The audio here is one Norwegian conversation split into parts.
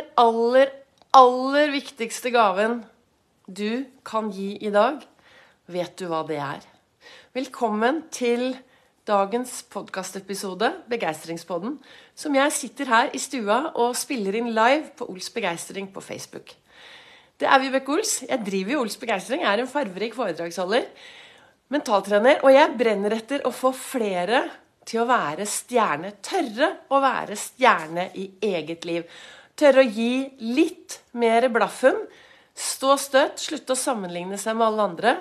aller, aller, aller viktigste gaven du kan gi i dag, vet du hva det er? Velkommen til dagens podkastepisode, Begeistringspodden, som jeg sitter her i stua og spiller inn live på Ols Begeistring på Facebook. Det er Vibeke Ols. Jeg driver jo Ols Begeistring, jeg er en farverik foredragsholder, mentaltrener, og jeg brenner etter å få flere til å være stjerne. Tørre å være stjerne i eget liv. Tørre å gi litt mer blaffen. Stå støtt, slutte å sammenligne seg med alle andre.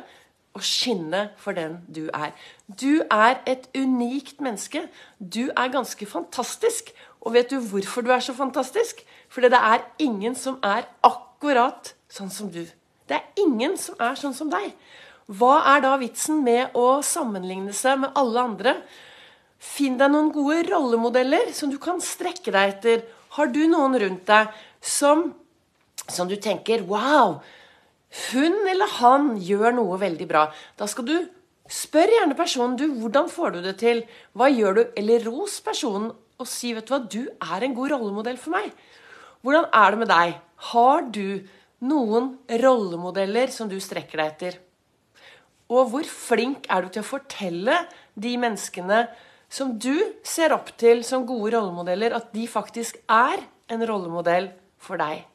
Og skinne for den du er. Du er et unikt menneske. Du er ganske fantastisk. Og vet du hvorfor du er så fantastisk? Fordi det er ingen som er akkurat sånn som du. Det er ingen som er sånn som deg. Hva er da vitsen med å sammenligne seg med alle andre? Finn deg noen gode rollemodeller som du kan strekke deg etter. Har du noen rundt deg som, som du tenker Wow! Hun eller han gjør noe veldig bra. Da skal du spørre gjerne personen du, hvordan får du det til. Hva gjør du? Eller ros personen og si vet du hva, du er en god rollemodell for meg. Hvordan er det med deg? Har du noen rollemodeller som du strekker deg etter? Og hvor flink er du til å fortelle de menneskene som du ser opp til som gode rollemodeller, at de faktisk er en rollemodell for deg.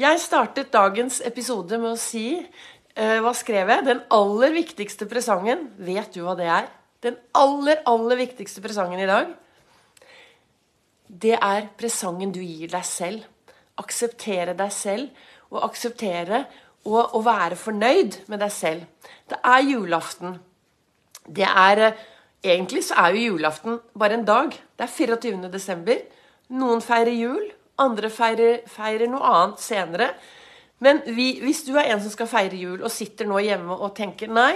Jeg startet dagens episode med å si uh, Hva skrev jeg? Den aller viktigste presangen. Vet du hva det er? Den aller, aller viktigste presangen i dag. Det er presangen du gir deg selv. Akseptere deg selv, og akseptere og være fornøyd med deg selv. Det er julaften. Det er uh, Egentlig så er jo julaften bare en dag. Det er 24. desember. Noen feirer jul, andre feirer, feirer noe annet senere. Men vi, hvis du er en som skal feire jul og sitter nå hjemme og tenker nei,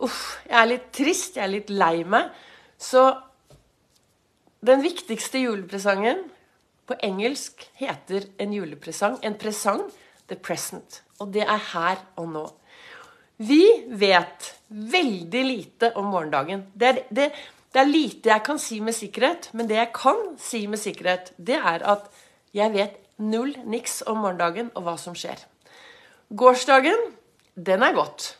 uff, jeg er litt trist, jeg er litt lei meg, så den viktigste julepresangen på engelsk heter en julepresang. En presang, the present. Og det er her og nå. Vi vet veldig lite om morgendagen. Det er, det, det er, lite jeg kan si med sikkerhet, men det jeg kan si med sikkerhet, det er at jeg vet null niks om morgendagen og hva som skjer. Gårsdagen, den er gått.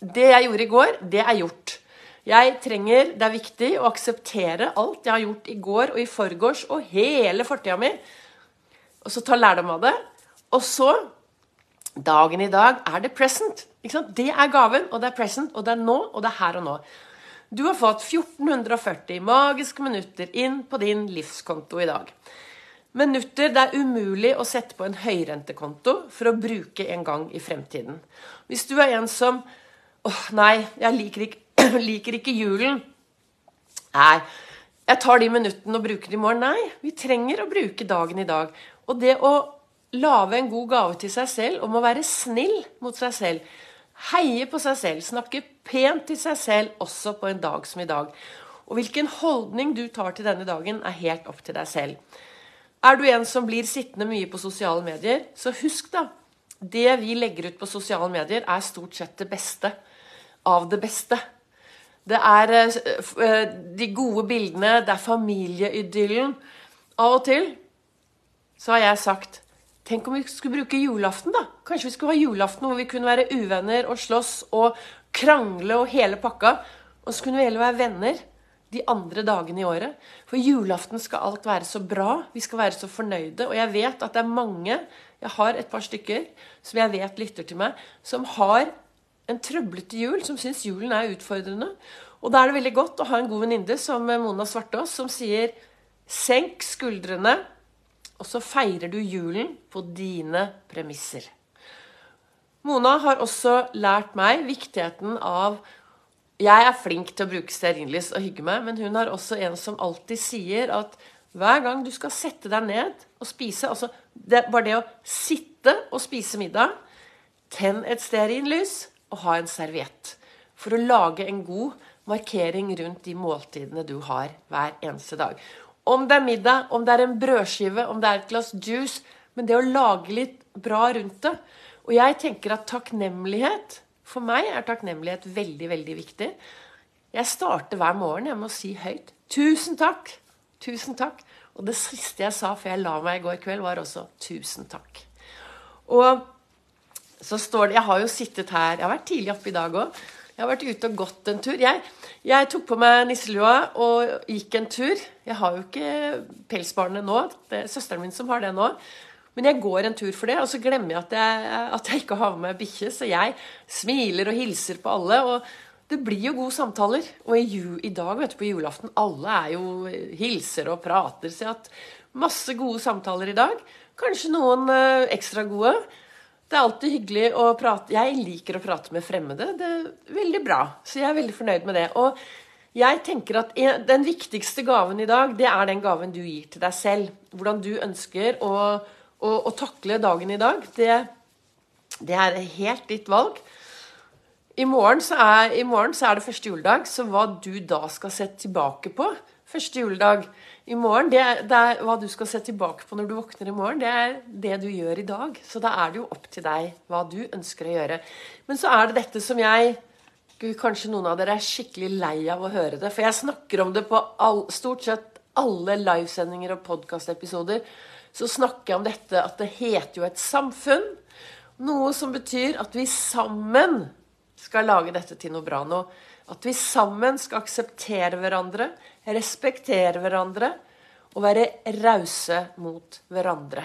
Det jeg gjorde i går, det er gjort. Jeg trenger, Det er viktig å akseptere alt jeg har gjort i går og i forgårs og hele fortida mi, og så ta lærdom av det. Og så Dagen i dag er det present. Det er gaven, og det er present, og det er nå, og det er her og nå. Du har fått 1440 magiske minutter inn på din livskonto i dag. Minutter det er umulig å sette på en høyrentekonto for å bruke en gang i fremtiden. Hvis du er en som åh, nei, jeg liker ikke, liker ikke julen. Nei, jeg tar de minuttene og bruker de i morgen. Nei, vi trenger å bruke dagen i dag. Og det å lage en god gave til seg selv om å være snill mot seg selv. Heie på seg selv, snakke pent til seg selv også på en dag som i dag. Og hvilken holdning du tar til denne dagen, er helt opp til deg selv. Er du en som blir sittende mye på sosiale medier, så husk da det vi legger ut på sosiale medier, er stort sett det beste av det beste. Det er eh, eh, de gode bildene, det er familieidyllen. Av og til så har jeg sagt Tenk om vi skulle bruke julaften, da. Kanskje vi skulle ha julaften hvor vi kunne være uvenner og slåss og krangle og hele pakka. Og så kunne vi heller være venner de andre dagene i året. For julaften skal alt være så bra. Vi skal være så fornøyde. Og jeg vet at det er mange, jeg har et par stykker som jeg vet lytter til meg, som har en trøblete jul, som syns julen er utfordrende. Og da er det veldig godt å ha en god venninne som Mona Svartås, som sier senk skuldrene og så feirer du julen på dine premisser. Mona har også lært meg viktigheten av Jeg er flink til å bruke stearinlys og hygge meg, men hun har også en som alltid sier at hver gang du skal sette deg ned og spise altså det, Bare det å sitte og spise middag, tenn et stearinlys og ha en serviett. For å lage en god markering rundt de måltidene du har hver eneste dag. Om det er middag, om det er en brødskive, om det er et glass juice. Men det å lage litt bra rundt det. Og jeg tenker at takknemlighet For meg er takknemlighet veldig, veldig viktig. Jeg starter hver morgen jeg må si høyt 'Tusen takk'. Tusen takk. Og det siste jeg sa før jeg la meg i går kveld, var også 'tusen takk'. Og så står det Jeg har jo sittet her Jeg har vært tidlig oppe i dag òg. Jeg har vært ute og gått en tur. Jeg, jeg tok på meg nisselua og gikk en tur. Jeg har jo ikke pelsbarnet nå. Det er søsteren min som har det nå. Men jeg går en tur for det, og så glemmer jeg at jeg, at jeg ikke har med meg bikkje. Så jeg smiler og hilser på alle. Og det blir jo gode samtaler. Og i, i dag, vet du, på julaften, alle er jo hilser og prater. Så jeg har hatt masse gode samtaler i dag. Kanskje noen ø, ekstra gode. Det er alltid hyggelig å prate Jeg liker å prate med fremmede. Det er veldig bra. Så jeg er veldig fornøyd med det. Og jeg tenker at den viktigste gaven i dag, det er den gaven du gir til deg selv. Hvordan du ønsker å, å, å takle dagen i dag. Det, det, er helt ditt valg. I morgen, er, I morgen, så er, det første juledag, så hva du da skal se tilbake på første juledag i morgen, det er, det er, hva du skal se tilbake på når du våkner i morgen, det er det du gjør i dag. Så da er det jo opp til deg hva du ønsker å gjøre. Men så er det dette som jeg Kanskje noen av dere er skikkelig lei av å høre det. For jeg snakker om det på all, stort sett alle livesendinger og podkastepisoder. Så snakker jeg om dette at det heter jo et samfunn. Noe som betyr at vi sammen skal lage dette til noe bra nå. At vi sammen skal akseptere hverandre, respektere hverandre og være rause mot hverandre.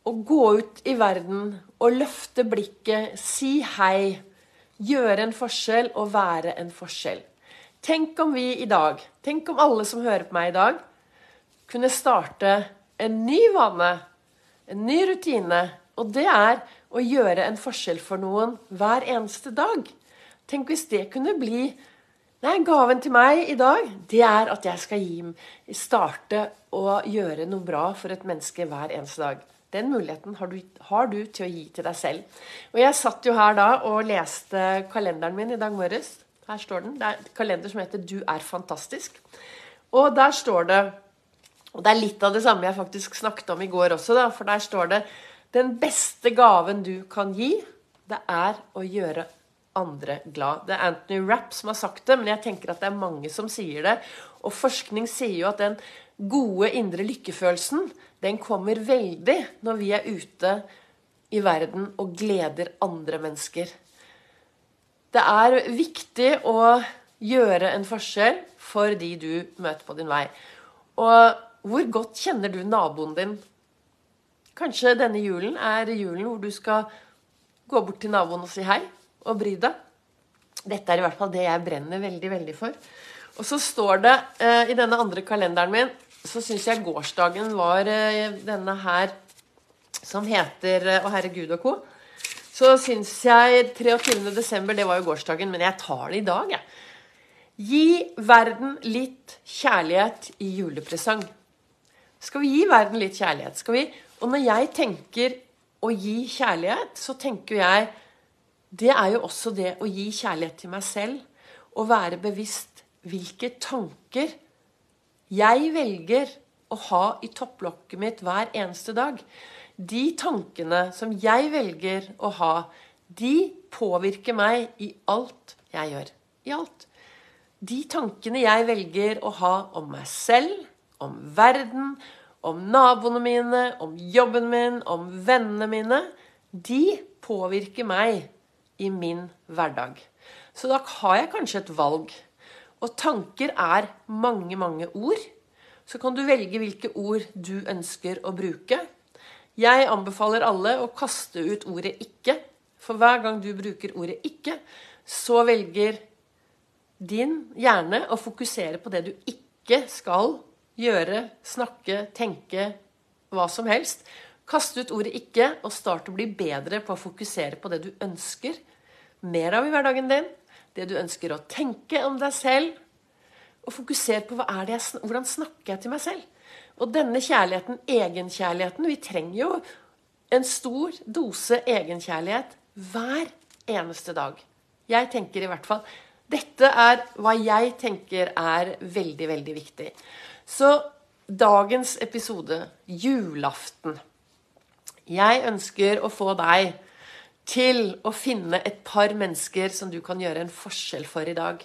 Å gå ut i verden og løfte blikket, si hei, gjøre en forskjell og være en forskjell. Tenk om vi i dag, tenk om alle som hører på meg i dag, kunne starte en ny vane, en ny rutine. Og det er å gjøre en forskjell for noen hver eneste dag. Tenk hvis det kunne bli Nei, gaven til meg i dag, det er at jeg skal gi, starte å gjøre noe bra for et menneske hver eneste dag. Den muligheten har du, har du, til å gi til deg selv. Og jeg satt jo her da og leste kalenderen min i dag morges. Her står den. Det er en kalender som heter 'Du er fantastisk'. Og der står det Og det er litt av det samme jeg faktisk snakket om i går også, da, for der står det 'Den beste gaven du kan gi, det er å gjøre andre glad. Det er Anthony Rapp som har sagt det, men jeg tenker at det er mange som sier det. Og forskning sier jo at den gode indre lykkefølelsen, den kommer veldig når vi er ute i verden og gleder andre mennesker. Det er viktig å gjøre en forskjell for de du møter på din vei. Og hvor godt kjenner du naboen din? Kanskje denne julen er julen hvor du skal gå bort til naboen og si hei? og bry deg. Dette er i hvert fall det jeg brenner veldig, veldig for. Og så står det eh, i denne andre kalenderen min så syns jeg gårsdagen var eh, denne her som heter eh, Å oh, Gud og co. Så syns jeg 23. desember, det var jo gårsdagen, men jeg tar det i dag, jeg. Gi verden litt kjærlighet i julepresang. Skal vi gi verden litt kjærlighet? Skal vi? Og når jeg tenker å gi kjærlighet, så tenker jeg det er jo også det å gi kjærlighet til meg selv. Og være bevisst hvilke tanker jeg velger å ha i topplokket mitt hver eneste dag. De tankene som jeg velger å ha, de påvirker meg i alt jeg gjør. I alt. De tankene jeg velger å ha om meg selv, om verden, om naboene mine, om jobben min, om vennene mine, de påvirker meg i min hverdag. Så da har jeg kanskje et valg. Og tanker er mange, mange ord. Så kan du velge hvilke ord du ønsker å bruke. Jeg anbefaler alle å kaste ut ordet 'ikke'. For hver gang du bruker ordet 'ikke', så velger din hjerne å fokusere på det du ikke skal gjøre, snakke, tenke, hva som helst. Kast ut ordet 'ikke', og start å bli bedre på å fokusere på det du ønsker mer av i hverdagen din. Det du ønsker å tenke om deg selv. Og fokusere på jeg, hvordan snakker jeg til meg selv. Og denne kjærligheten, egenkjærligheten Vi trenger jo en stor dose egenkjærlighet hver eneste dag. Jeg tenker i hvert fall Dette er hva jeg tenker er veldig, veldig viktig. Så dagens episode, julaften Jeg ønsker å få deg til å finne et par mennesker som du kan gjøre en forskjell for i dag.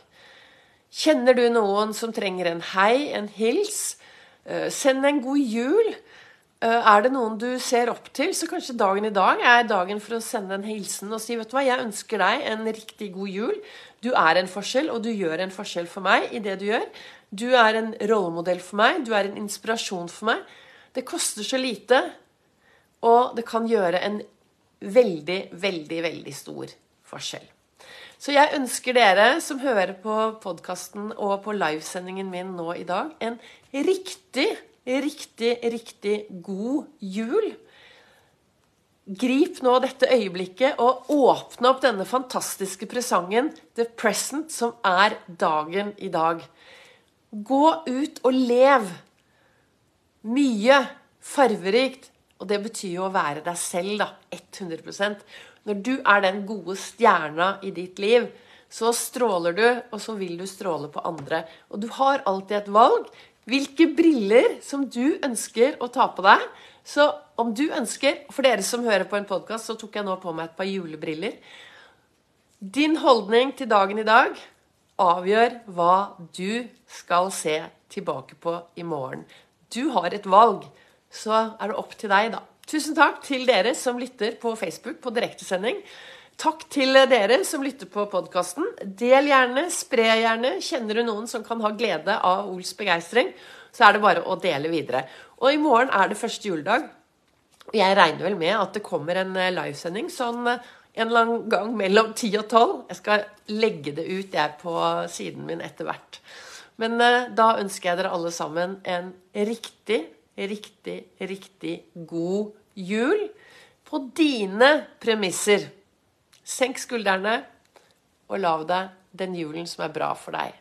Kjenner du noen som trenger en hei, en hils, Eh, send en god jul. Eh, er det noen du ser opp til, så kanskje dagen i dag er dagen for å sende en hilsen og si vet du hva, jeg ønsker deg en riktig god jul. Du er en forskjell, og du gjør en forskjell for meg i det du gjør. Du er en rollemodell for meg, du er en inspirasjon for meg. Det koster så lite, og det kan gjøre en veldig, veldig, veldig stor forskjell. Så jeg ønsker dere som hører på podkasten og på livesendingen min nå i dag, en riktig, riktig, riktig god jul. Grip nå dette øyeblikket og åpne opp denne fantastiske presangen, The Present, som er dagen i dag. Gå ut og lev. Mye farverikt. Og det betyr jo å være deg selv, da. 100% Når du er den gode stjerna i ditt liv, så stråler du, og så vil du stråle på andre. Og du har alltid et valg. Hvilke briller som du ønsker å ta på deg. Så om du ønsker For dere som hører på en podkast, så tok jeg nå på meg et par julebriller. Din holdning til dagen i dag avgjør hva du skal se tilbake på i morgen. Du har et valg. Så er det opp til deg, da. Tusen takk til dere som lytter på Facebook på direktesending. Takk til dere som lytter på podkasten. Del gjerne, spre gjerne. Kjenner du noen som kan ha glede av Ols begeistring, så er det bare å dele videre. Og i morgen er det første juledag. Jeg regner vel med at det kommer en eh, livesending sånn eh, en eller annen gang mellom 10 og 12. Jeg skal legge det ut jeg på siden min etter hvert. Men eh, da ønsker jeg dere alle sammen en riktig riktig, riktig god jul på dine premisser. Senk skuldrene og lav deg den julen som er bra for deg.